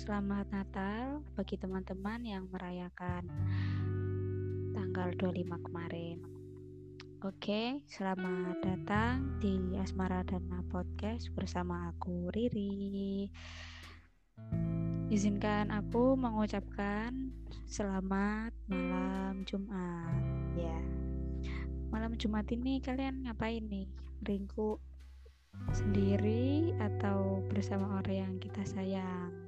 selamat Natal bagi teman-teman yang merayakan tanggal 25 kemarin. Oke, selamat datang di Asmara Dana Podcast bersama aku Riri. Izinkan aku mengucapkan selamat malam Jumat. Ya. Malam Jumat ini kalian ngapain nih? Ringku sendiri atau bersama orang yang kita sayang?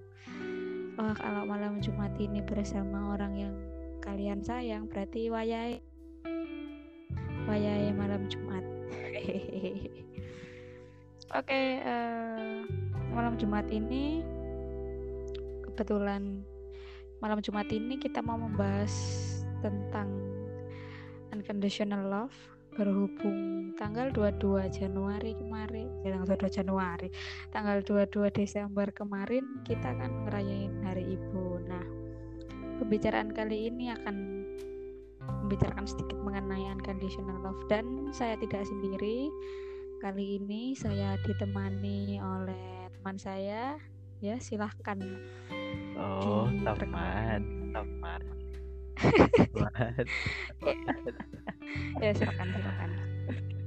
Oh, kalau malam Jumat ini bersama orang yang kalian sayang berarti wayai wayai malam Jumat. Oke, okay, uh, eh, malam Jumat ini kebetulan malam Jumat ini kita mau membahas tentang unconditional love berhubung tanggal 22 Januari kemarin ya tanggal 22 Januari tanggal 22 Desember kemarin kita kan ngerayain hari ibu. Nah pembicaraan kali ini akan membicarakan sedikit mengenai unconditional love. Dan saya tidak sendiri. Kali ini saya ditemani oleh teman saya. Ya silahkan oh teman teman ya silakan silakan.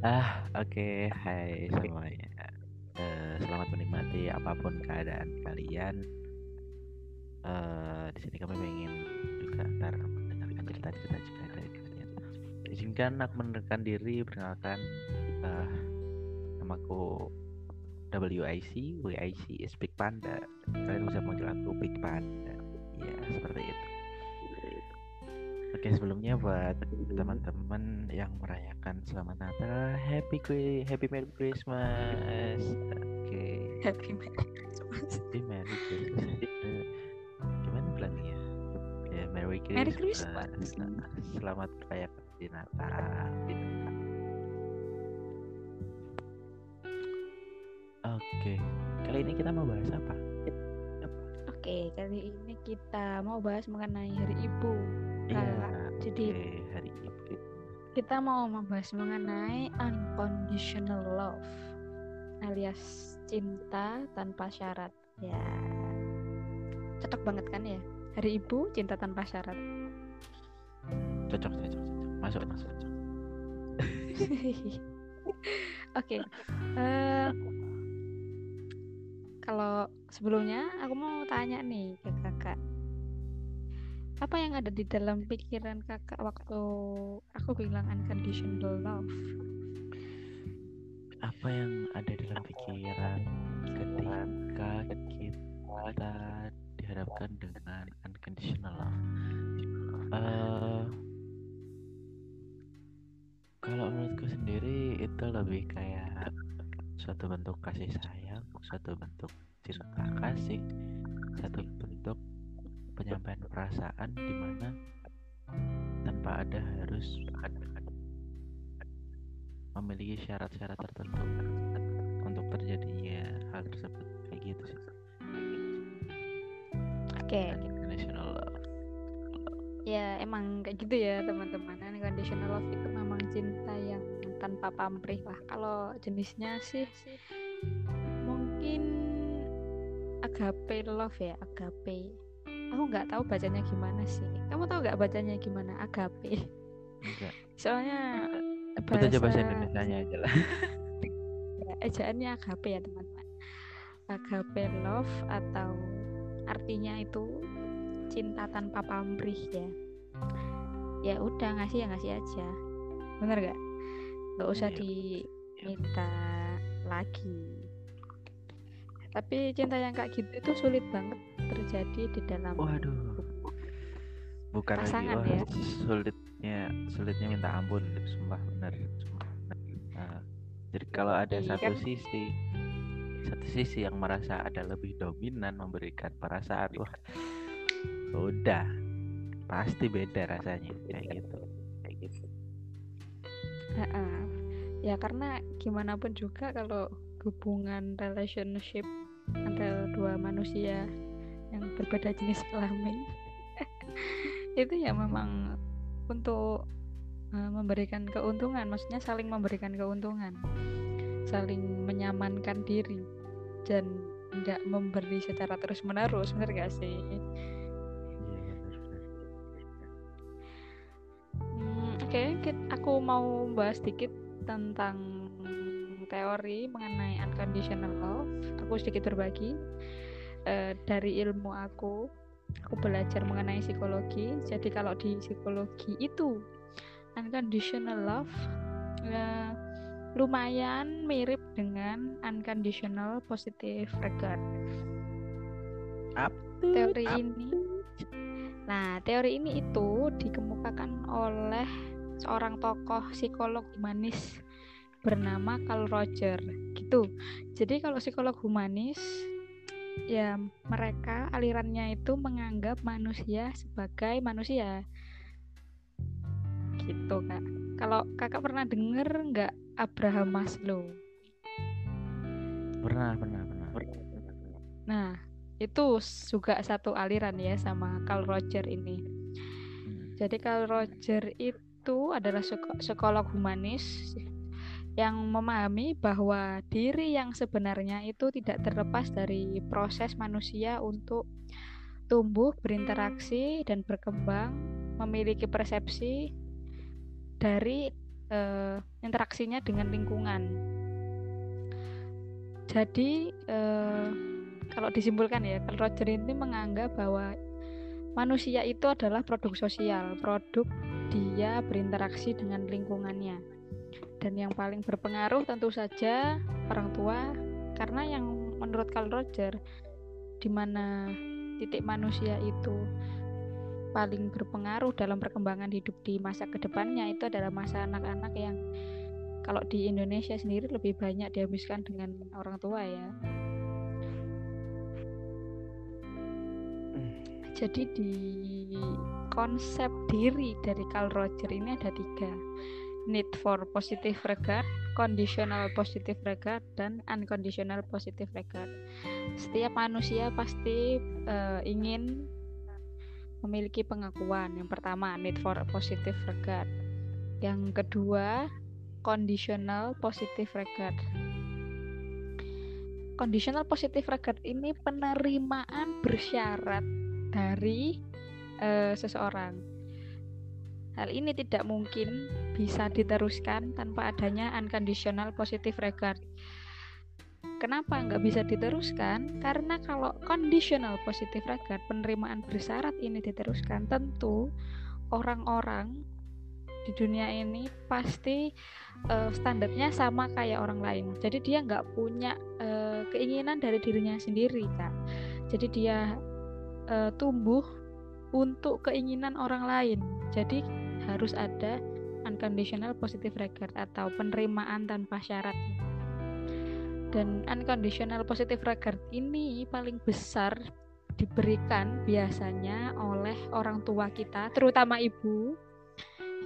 Ah oke. Okay. hai semuanya. Uh, selamat menikmati apa pun keadaan kalian. Uh, di sini kami ingin juga ntar mendengarkan cerita-cerita juga izinkan aku menerkan diri perkenalkan uh, namaku WIC WIC is Big Panda. Kalian bisa panggil aku Big Panda. Ya seperti itu Oke sebelumnya buat teman-teman yang merayakan selamat Natal, Happy Happy Merry Christmas. Oke. Happy Merry Christmas. Happy Merry Christmas. Gimana bilangnya? Ya Merry Christmas. Merry Christmas. Selamat merayakan di Natal. Oke, kali ini kita mau bahas apa? Oke, kali ini kita mau bahas mengenai Hari Ibu. Iya. Jadi okay, Hari Ibu. Kita mau membahas mengenai unconditional love alias cinta tanpa syarat. Ya, cocok banget kan ya? Hari Ibu cinta tanpa syarat. Cocok, cocok, cocok masuk masuk oke okay. uh, eh, kalau sebelumnya aku mau tanya nih ke kakak apa yang ada di dalam pikiran kakak waktu aku bilang unconditional love? Apa yang ada dalam pikiran ketika kita dihadapkan dengan unconditional love? Uh, kalau menurutku sendiri itu lebih kayak suatu bentuk kasih sayang, suatu bentuk cinta kasih, satu bentuk penyampaian perasaan di mana tanpa ada harus memiliki syarat-syarat tertentu untuk terjadinya hal tersebut kayak gitu sih. Oke. Okay. Ya emang kayak gitu ya teman-teman. Unconditional love itu memang cinta yang tanpa pamrih lah kalau jenisnya sih mungkin agape love ya agape aku nggak tahu bacanya gimana sih. Kamu tahu nggak bacanya gimana? Agape. Enggak. Soalnya bahasa, aja bahasa Indonesia nya aja lah. Ya, ejaannya agape ya teman-teman. Agape love atau artinya itu cinta tanpa pamrih ya. Ya udah ngasih ya ngasih aja. Bener gak nggak usah iya, diminta lagi. Tapi cinta yang kayak gitu itu sulit banget terjadi di dalam waduh. Bukan pasangan lagi, ya. sulitnya sulitnya minta ampun sumpah bener nah, jadi kalau ada iya, satu kan? sisi satu sisi yang merasa ada lebih dominan memberikan perasaan wah udah pasti beda rasanya kayak gitu. Kayak gitu. Uh -uh. ya karena gimana pun juga kalau hubungan relationship antara dua manusia yang berbeda jenis kelamin. Itu ya memang untuk uh, memberikan keuntungan maksudnya saling memberikan keuntungan saling menyamankan diri dan tidak memberi secara terus menerus bener gak sih? Iya benar benar Hmm, Oke, kit- aku mau bahas sedikit tentang teori mengenai unconditional love. Aku sedikit berbagi eh, dari ilmu aku. Aku belajar mengenai psikologi. Jadi kalau di psikologi itu unconditional love eh, lumayan mirip dengan unconditional positive regard. Up Teori up. ini Nah, teori ini itu dikemukakan oleh seorang tokoh psikolog humanis bernama Carl Roger gitu. Jadi kalau psikolog humanis ya mereka alirannya itu menganggap manusia sebagai manusia. Gitu, Kak. Kalau Kakak pernah denger nggak Abraham Maslow? pernah pernah pernah Nah, itu juga satu aliran ya sama Carl Roger ini. Hmm. Jadi Carl Roger itu adalah psiko- psikolog humanis yang memahami bahwa diri yang sebenarnya itu tidak terlepas dari proses manusia untuk tumbuh, berinteraksi dan berkembang, memiliki persepsi dari eh, interaksinya dengan lingkungan. Jadi eh, kalau disimpulkan ya, Carl Roger ini menganggap bahwa manusia itu adalah produk sosial, produk dia berinteraksi dengan lingkungannya. Dan yang paling berpengaruh tentu saja orang tua, karena yang menurut Carl Roger, di mana titik manusia itu paling berpengaruh dalam perkembangan hidup di masa ke depannya itu adalah masa anak-anak yang kalau di Indonesia sendiri lebih banyak dihabiskan dengan orang tua ya. Jadi di konsep diri dari Carl Roger ini ada tiga need for positive regard, conditional positive regard, dan unconditional positive regard. Setiap manusia pasti eh, ingin memiliki pengakuan. Yang pertama need for positive regard. Yang kedua conditional positive regard. Conditional positive regard ini penerimaan bersyarat dari eh, seseorang. Hal ini tidak mungkin bisa diteruskan tanpa adanya unconditional positive regard. Kenapa nggak bisa diteruskan? Karena kalau conditional positive regard, penerimaan bersyarat ini diteruskan, tentu orang-orang di dunia ini pasti eh, standarnya sama kayak orang lain. Jadi dia nggak punya eh, keinginan dari dirinya sendiri, kak. Jadi dia eh, tumbuh untuk keinginan orang lain. Jadi harus ada unconditional positive regard atau penerimaan tanpa syarat. Dan unconditional positive regard ini paling besar diberikan biasanya oleh orang tua kita, terutama ibu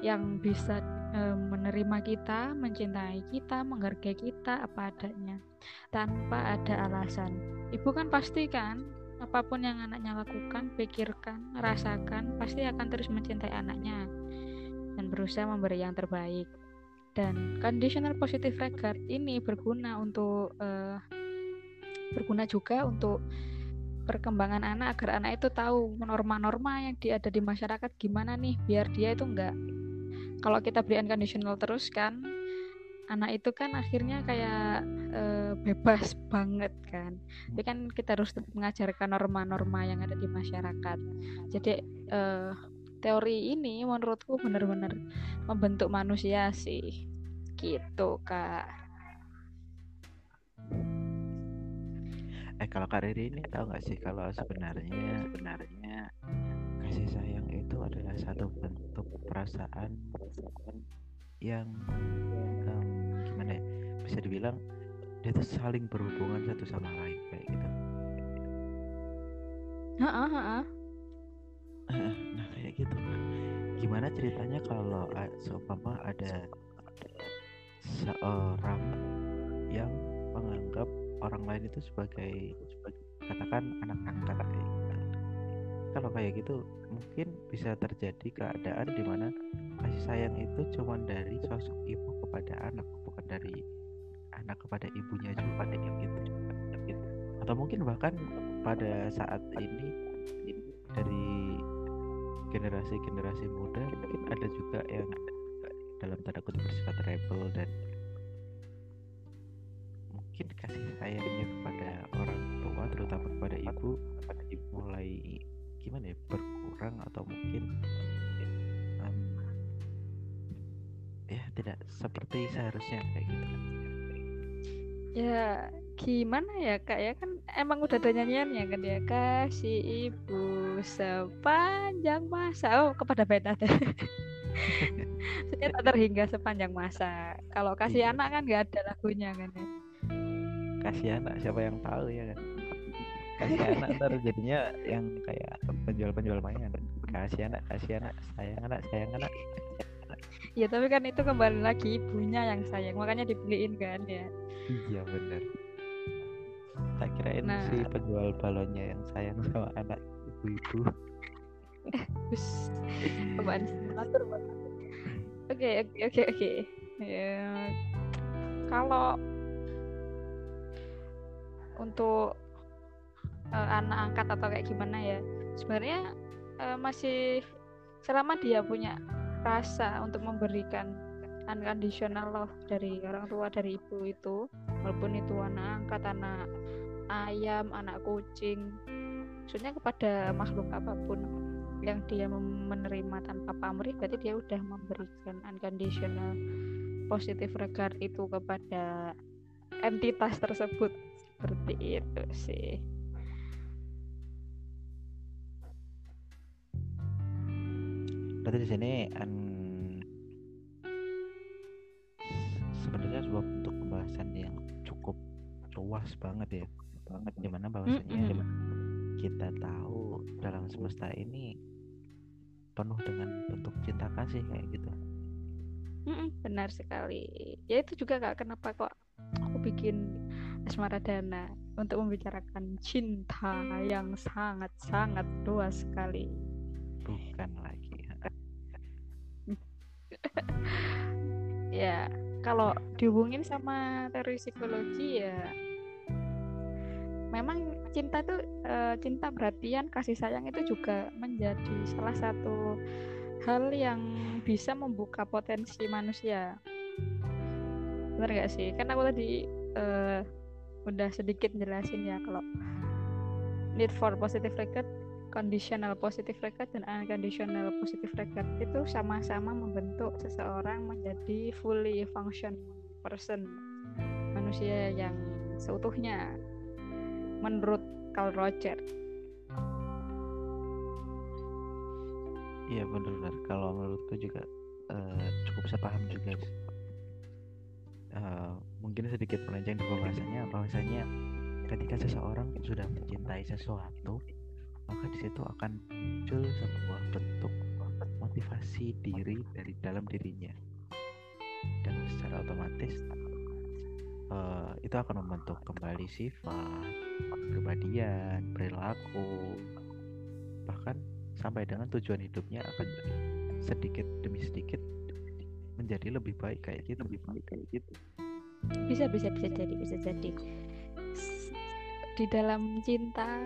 yang bisa e, menerima kita, mencintai kita, menghargai kita apa adanya tanpa ada alasan. Ibu kan pasti kan apa pun yang anaknya lakukan, pikirkan, rasakan, pasti akan terus mencintai anaknya dan berusaha memberi yang terbaik. Dan conditional positive regard ini berguna untuk eh, berguna juga untuk perkembangan anak agar anak itu tahu norma-norma yang ada di masyarakat gimana nih biar dia itu enggak kalau kita beri unconditional terus kan anak itu kan akhirnya kayak eh, bebas banget kan tapi kan kita harus mengajarkan norma-norma yang ada di masyarakat jadi eh, teori ini menurutku benar-benar membentuk manusia sih gitu kak Eh kalau Kak Riri ini tahu nggak sih kalau sebenarnya sebenarnya kasih sayang itu adalah satu bentuk perasaan yang em, gimana ya bisa dibilang dia tuh saling berhubungan satu sama lain kayak gitu. Heeh, heeh. Nah kayak gitu. Gimana ceritanya kalau seumpama ada seorang yang menganggap orang lain itu sebagai, sebagai katakan anak angkat kayak gitu. Kalau kayak gitu mungkin bisa terjadi keadaan di mana kasih sayang itu cuma dari sosok ibu kepada anak bukan dari anak kepada ibunya juga pada gitu. gitu. atau mungkin bahkan pada saat ini generasi-generasi muda mungkin ada juga yang dalam tanda kutip bersifat rebel dan mungkin kasih sayangnya kepada orang tua terutama kepada ibu mulai gimana ya berkurang atau mungkin um, ya tidak seperti seharusnya kayak gitu. Ya gimana ya kak ya? Kan emang udah ada nyanyiannya kan ya? Kasih ibu sepanjang masa. Oh kepada beta. Saya tak terhingga sepanjang masa. Kalau kasih Iya. anak kan nggak ada lagunya kan ya? Kasih anak siapa yang tahu ya kan? Kasih anak ntar jadinya yang kayak penjual-penjual mainan. Kasih anak kasih anak sayang anak sayang anak. Ya tapi kan itu kembali lagi ibunya yang sayang. Makanya dibeliin kan ya? Iya bener tak kirain Nah. si penjual balonnya yang sayang sama anak ibu-ibu apaan. Oke, oke, oke, oke. Ya, kalau untuk eh, anak angkat atau kayak gimana ya, sebenarnya eh, masih selama dia punya rasa untuk memberikan unconditional love dari orang tua dari ibu itu, walaupun itu anak angkat, anak ayam, anak kucing, maksudnya kepada makhluk apa pun yang dia menerima tanpa pamrih berarti dia udah memberikan unconditional positive regard itu kepada entitas tersebut. Seperti itu sih. Berarti di sini sebenarnya sebuah bentuk pembahasan yang cukup luas banget ya banget di mana bahwasanya Mm-mm. kita tahu dalam semesta ini penuh dengan bentuk cinta kasih kayak gitu. Mm-mm, benar sekali. Ya itu juga kak kenapa kok aku bikin asmara dana untuk membicarakan cinta yang sangat sangat luas sekali. Bukan lagi ya kalau dihubungin sama teori psikologi ya memang cinta tuh eh, cinta perhatian kasih sayang itu juga menjadi salah satu hal yang bisa membuka potensi manusia. Benar gak sih? Kan aku tadi eh, udah sedikit jelasin ya kalau need for positive record conditional positive record dan unconditional positive record itu sama-sama membentuk seseorang menjadi fully function person manusia yang seutuhnya menurut Carl Roger? Iya benar-benar. Kalau menurutku juga eh, cukup saya paham juga Eh, mungkin sedikit melenceng di pembahasannya. Bahwasanya ketika seseorang sudah mencintai sesuatu maka di situ akan muncul sebuah bentuk motivasi diri dari dalam dirinya. Dan secara otomatis eh, itu akan membentuk kembali sifat kepribadian perilaku. Bahkan sampai dengan tujuan hidupnya akan sedikit demi sedikit menjadi lebih baik kayak gitu. Lebih baik kayak gitu. Bisa bisa bisa jadi bisa jadi. Di dalam cinta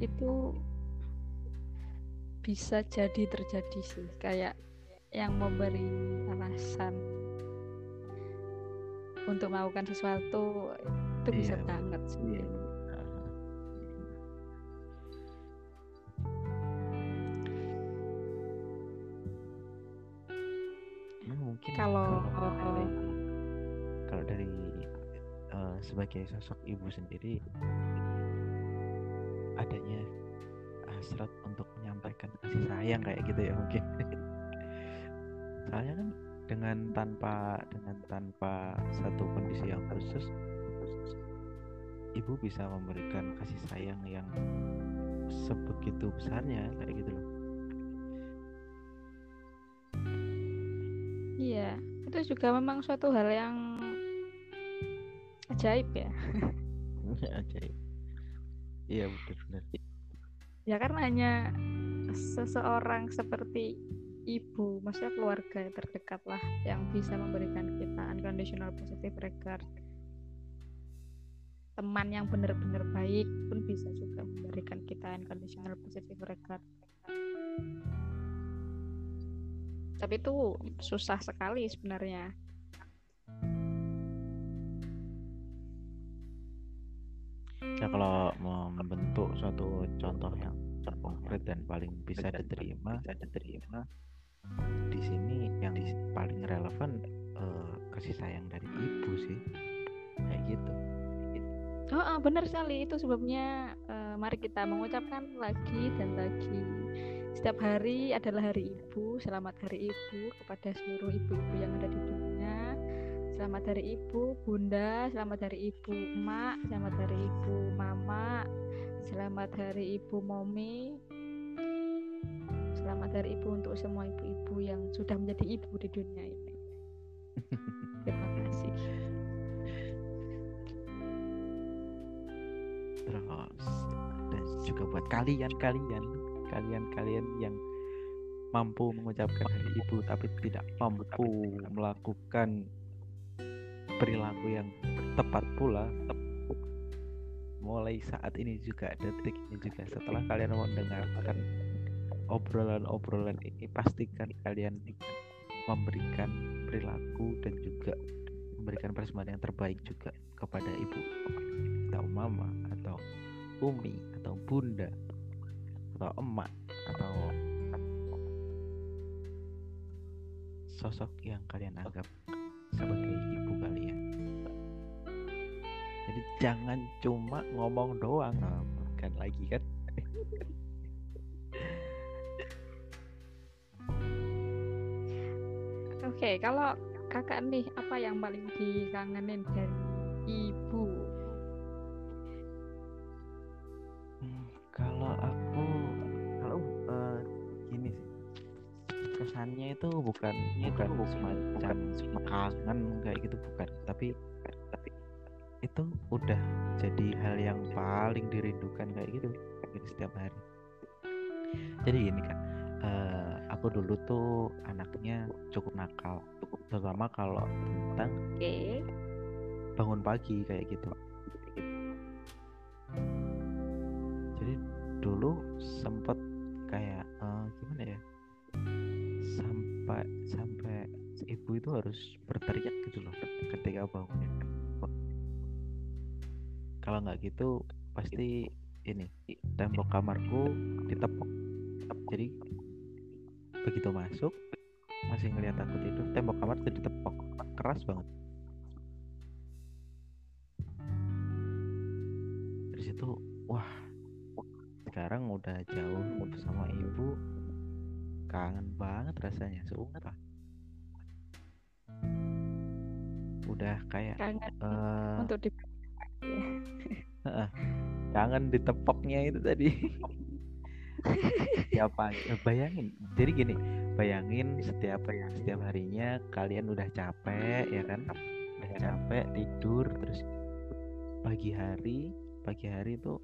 itu bisa jadi terjadi sih kayak yang memberi alasan untuk melakukan sesuatu itu bisa Iya, banget sih. Nah, Nah, mungkin Kalau- dari, kalau dari eh, sebagai sosok ibu sendiri adanya hasrat untuk menyampaikan kasih sayang kayak gitu ya mungkin. Soalnya kan dengan tanpa dengan tanpa satu kondisi yang khusus ibu bisa memberikan kasih sayang yang sebegitu besarnya kayak gitu loh. Iya itu juga memang suatu hal yang ajaib ya. Ajaib. Iya benar-benar. Ya karena hanya seseorang seperti ibu maksudnya keluarga yang terdekat lah yang bisa memberikan kita unconditional positive regard. Teman yang benar-benar baik pun bisa juga memberikan kita unconditional positive regard. Tapi itu susah sekali sebenarnya. Ya kalau mau membentuk suatu contoh yang konkret dan paling bisa diterima bisa diterima di sini yang paling relevan uh, kasih sayang dari ibu sih. Kayak gitu. Oh, oh benar sekali. Itu sebabnya uh, mari kita mengucapkan lagi dan lagi. Setiap hari adalah hari ibu. Selamat hari ibu kepada seluruh ibu-ibu yang ada di dunia. Selamat hari ibu bunda. Selamat hari ibu emak. Selamat hari ibu mama. Selamat hari ibu momi selamat hari ibu untuk semua ibu-ibu yang sudah menjadi ibu di dunia ini. Terima kasih. Terus dan juga buat kalian-kalian kalian-kalian yang mampu mengucapkan hari ibu tapi tidak mampu melakukan perilaku yang tepat pula mulai saat ini juga detik ini juga. Setelah kalian mendengarkan obrolan-obrolan ini pastikan kalian memberikan perilaku dan juga memberikan persembahan yang terbaik juga kepada ibu atau mama atau umi atau bunda atau emak atau sosok yang kalian anggap sebagai ibu kalian. Jadi jangan cuma ngomong doang lagi kan Oke, okay, kalau kakak nih apa yang paling dikangenin dari ibu? Hmm, kalau aku kalau uh, gini sih. Kesannya itu bukan bukan semacam kangen kayak gitu bukan. Tapi tapi itu udah jadi hal yang paling dirindukan kayak gitu setiap hari. Jadi gini kan uh, aku dulu tuh anaknya cukup nakal terutama kalau tentang okay. bangun pagi kayak gitu. Jadi dulu sempet kayak uh, gimana ya sampai sampai ibu itu harus berteriak gitu loh ketika bangun kalau nggak gitu pasti ini tembok kamarku ditepok jadi begitu masuk masih ngeliat aku tidur tembok kamar itu ditepok. Keras banget. Dari situ wah sekarang udah jauh sama ibu. Kangen banget rasanya seungat lah. Udah kayak kangen uh, untuk di kangen ditepoknya itu tadi siapa bayangin. Jadi gini bayangin setiap setiap harinya kalian udah capek ya kan? Udah capek tidur terus pagi hari pagi hari itu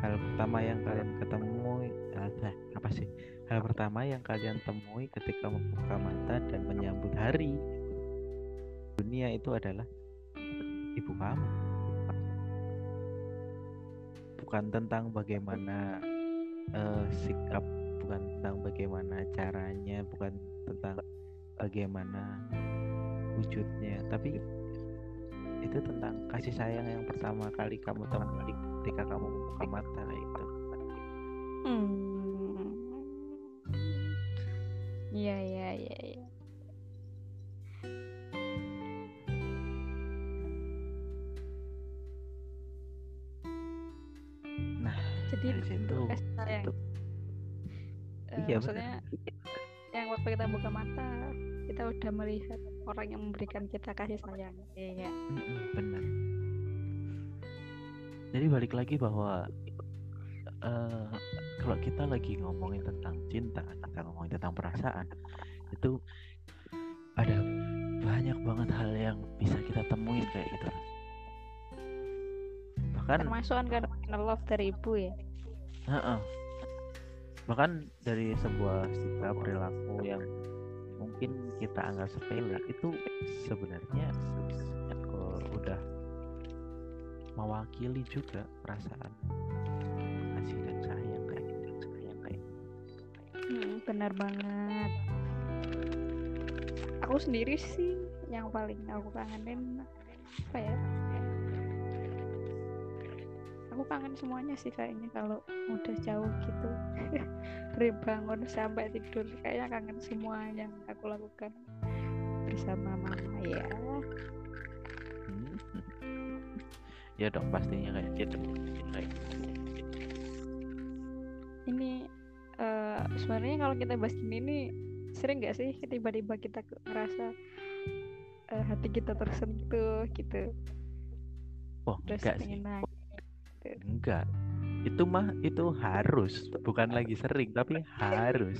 hal pertama yang kalian ketemu eh, apa sih? Hal pertama yang kalian temui ketika membuka mata dan menyambut hari dunia itu adalah ibu kamu. Bukan tentang bagaimana uh, sikap bukan tentang bagaimana caranya bukan tentang bagaimana wujudnya tapi itu tentang kasih sayang yang pertama kali kamu temui ketika kamu membuka mata itu hmm Iya, iya, iya, iya. Jadi dari situ. yang uh, iya maksudnya bener. yang waktu kita buka mata kita udah melihat orang yang memberikan kita kasih sayang. Iya benar jadi balik lagi bahwa uh, kalau kita lagi ngomongin tentang cinta kita ngomongin tentang perasaan itu ada banyak banget hal yang bisa kita temuin kayak gitu. Bahkan termasuk kan love dari ibu ya -uh. bahkan dari sebuah sikap perilaku yang mungkin kita anggap sepele itu sebenarnya uh, udah mewakili juga perasaan kasih dan sayang kayak gitu sayang kayak Hmm, benar banget. Aku sendiri sih yang paling aku kangenin apa ya? Aku kangen semuanya sih kayaknya kalau udah jauh gitu. Dari bangun sampai tidur kayaknya kangen semua yang aku lakukan bersama mama ya. Hmm. ya dong pastinya kayak gitu kayak Ini eh, sebenarnya kalau kita bahas gini nih sering nggak sih tiba-tiba kita ngerasa eh, hati kita tersentuh gitu oh terus enggak sih pengen nangis enggak. Itu mah itu harus. Bukan lagi sering tapi harus.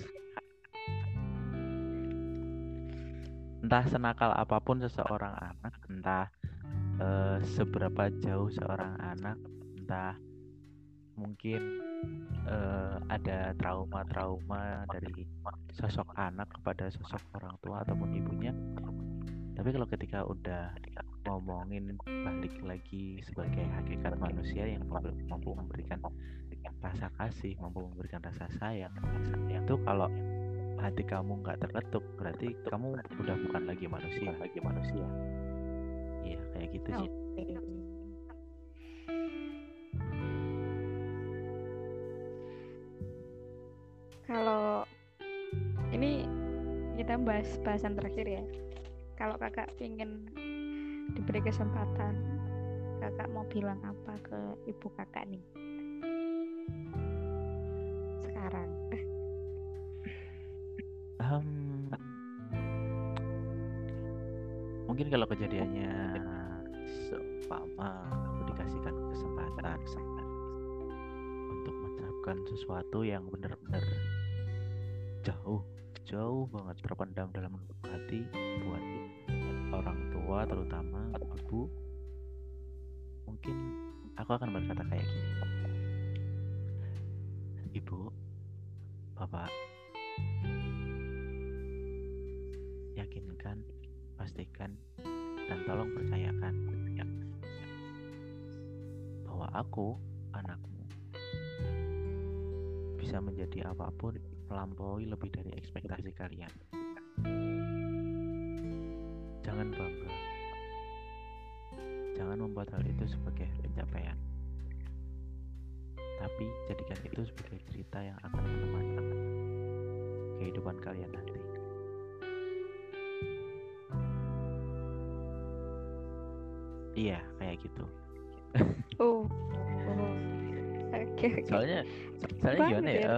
Entah senakal apa pun seseorang anak entah eh, seberapa jauh seorang anak entah mungkin eh, ada trauma-trauma dari sosok anak kepada sosok orang tua ataupun ibunya tapi kalau ketika udah ngomongin balik lagi sebagai hakikat manusia yang mampu, mampu memberikan rasa kasih mampu memberikan rasa sayang itu kalau hati kamu nggak terketuk berarti kamu udah bukan lagi manusia lagi manusia iya kayak gitu sih. Kalau ini kita bahas bahasan terakhir ya. Kalau kakak ingin diberi kesempatan, kakak mau bilang apa ke ibu kakak nih? Sekarang. Ehm, mungkin kalau kejadiannya seumpama aku dikasihkan kesempatan kesempatan untuk mengucapkan sesuatu yang benar-benar jauh jauh banget terpendam dalam lubuk hati buat orang tua terutama ibu mungkin aku akan berkata kayak gini. Ibu bapak yakinkan pastikan dan tolong percayakan ya, bahwa aku anakmu bisa menjadi apa pun melampaui lebih dari ekspektasi kalian jangan bangga jangan membuat hal itu sebagai pencapaian tapi jadikan itu sebagai cerita yang akan menemani kehidupan kalian nanti Iya, kayak gitu. Oh. oh. Oke, oke. Soalnya, soalnya gimana ya? ya.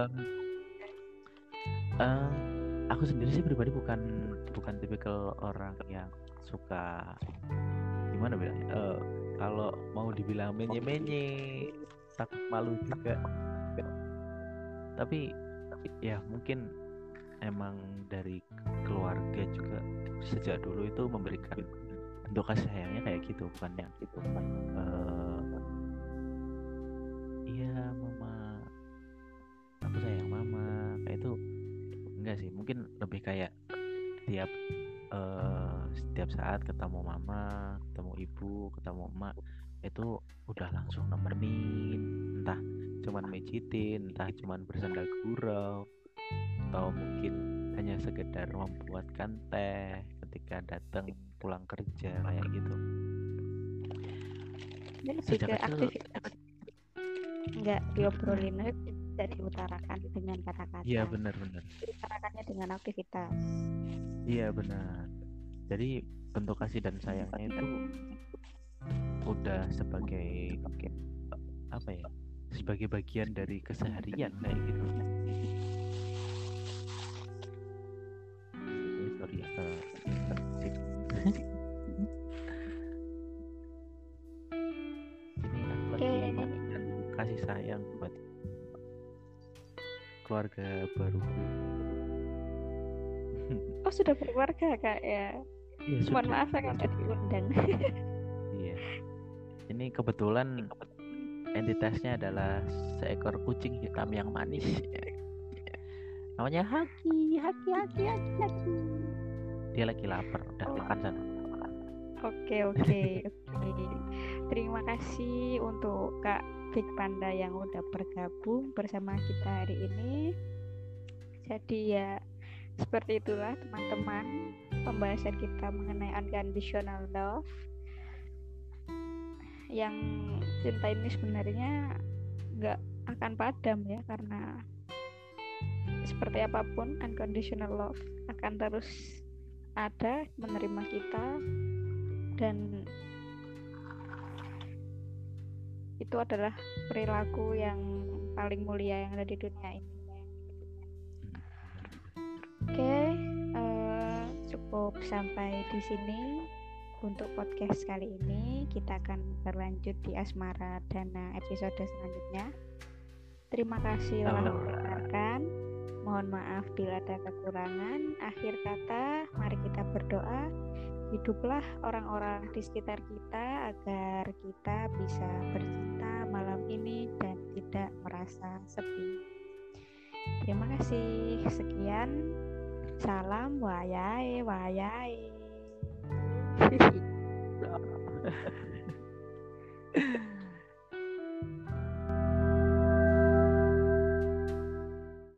em, aku sendiri sih pribadi bukan bukan tipikal orang yang suka gimana bilang? eh, kalau mau dibilang menye-menye, takut malu juga. Tapi ya mungkin emang dari keluarga juga sejak dulu itu memberikan bentuk kasih sayangnya kayak gitu, bukan yang gitu. Eh, iya mama aku sayang mama kayak itu enggak sih mungkin lebih kayak tiap eh, setiap saat ketemu mama ketemu ibu ketemu emak itu udah langsung nemenin entah cuman mejitin entah cuman bersandar gurau atau mungkin hanya sekedar membuatkan teh ketika datang pulang kerja kayak gitu lebih sejak ke kecil aktivitas. Enggak diobrolin aja, tidak diutarakan dengan kata-kata. iya benar-benar Diutarakannya dengan aktivitas. Iya benar. Jadi bentuk kasih dan sayangnya itu udah sebagai apa ya? Sebagai bagian dari keseharian kayak gitu. Sorry ya. eh. Ini aku lagi kasih sayang buat keluarga baru. Oh sudah berkeluarga kak ya. Iya, Mohon maaf saya nggak diundang. Iya. Ini kebetulan entitasnya adalah seekor kucing hitam yang manis. Namanya Haki, Haki, Haki, Haki, Haki. Dia lagi lapar, udah Oh. makan sana. Oke oke oke. terima kasih untuk Kak Big Panda yang udah bergabung bersama kita hari ini. Jadi ya seperti itulah teman-teman pembahasan kita mengenai unconditional love. Yang cinta ini sebenarnya nggak akan padam ya karena seperti apa pun unconditional love akan terus ada menerima kita dan itu adalah perilaku yang paling mulia yang ada di dunia ini. Sampai di sini untuk podcast kali ini. Kita akan berlanjut di Asmara Dana episode selanjutnya. Terima kasih telah mendengarkan. Mohon maaf bila ada kekurangan. Akhir kata, mari kita berdoa hiduplah orang-orang di sekitar kita agar kita bisa bercinta malam ini dan tidak merasa sepi. Terima kasih. Sekian. Salam wayai wayai.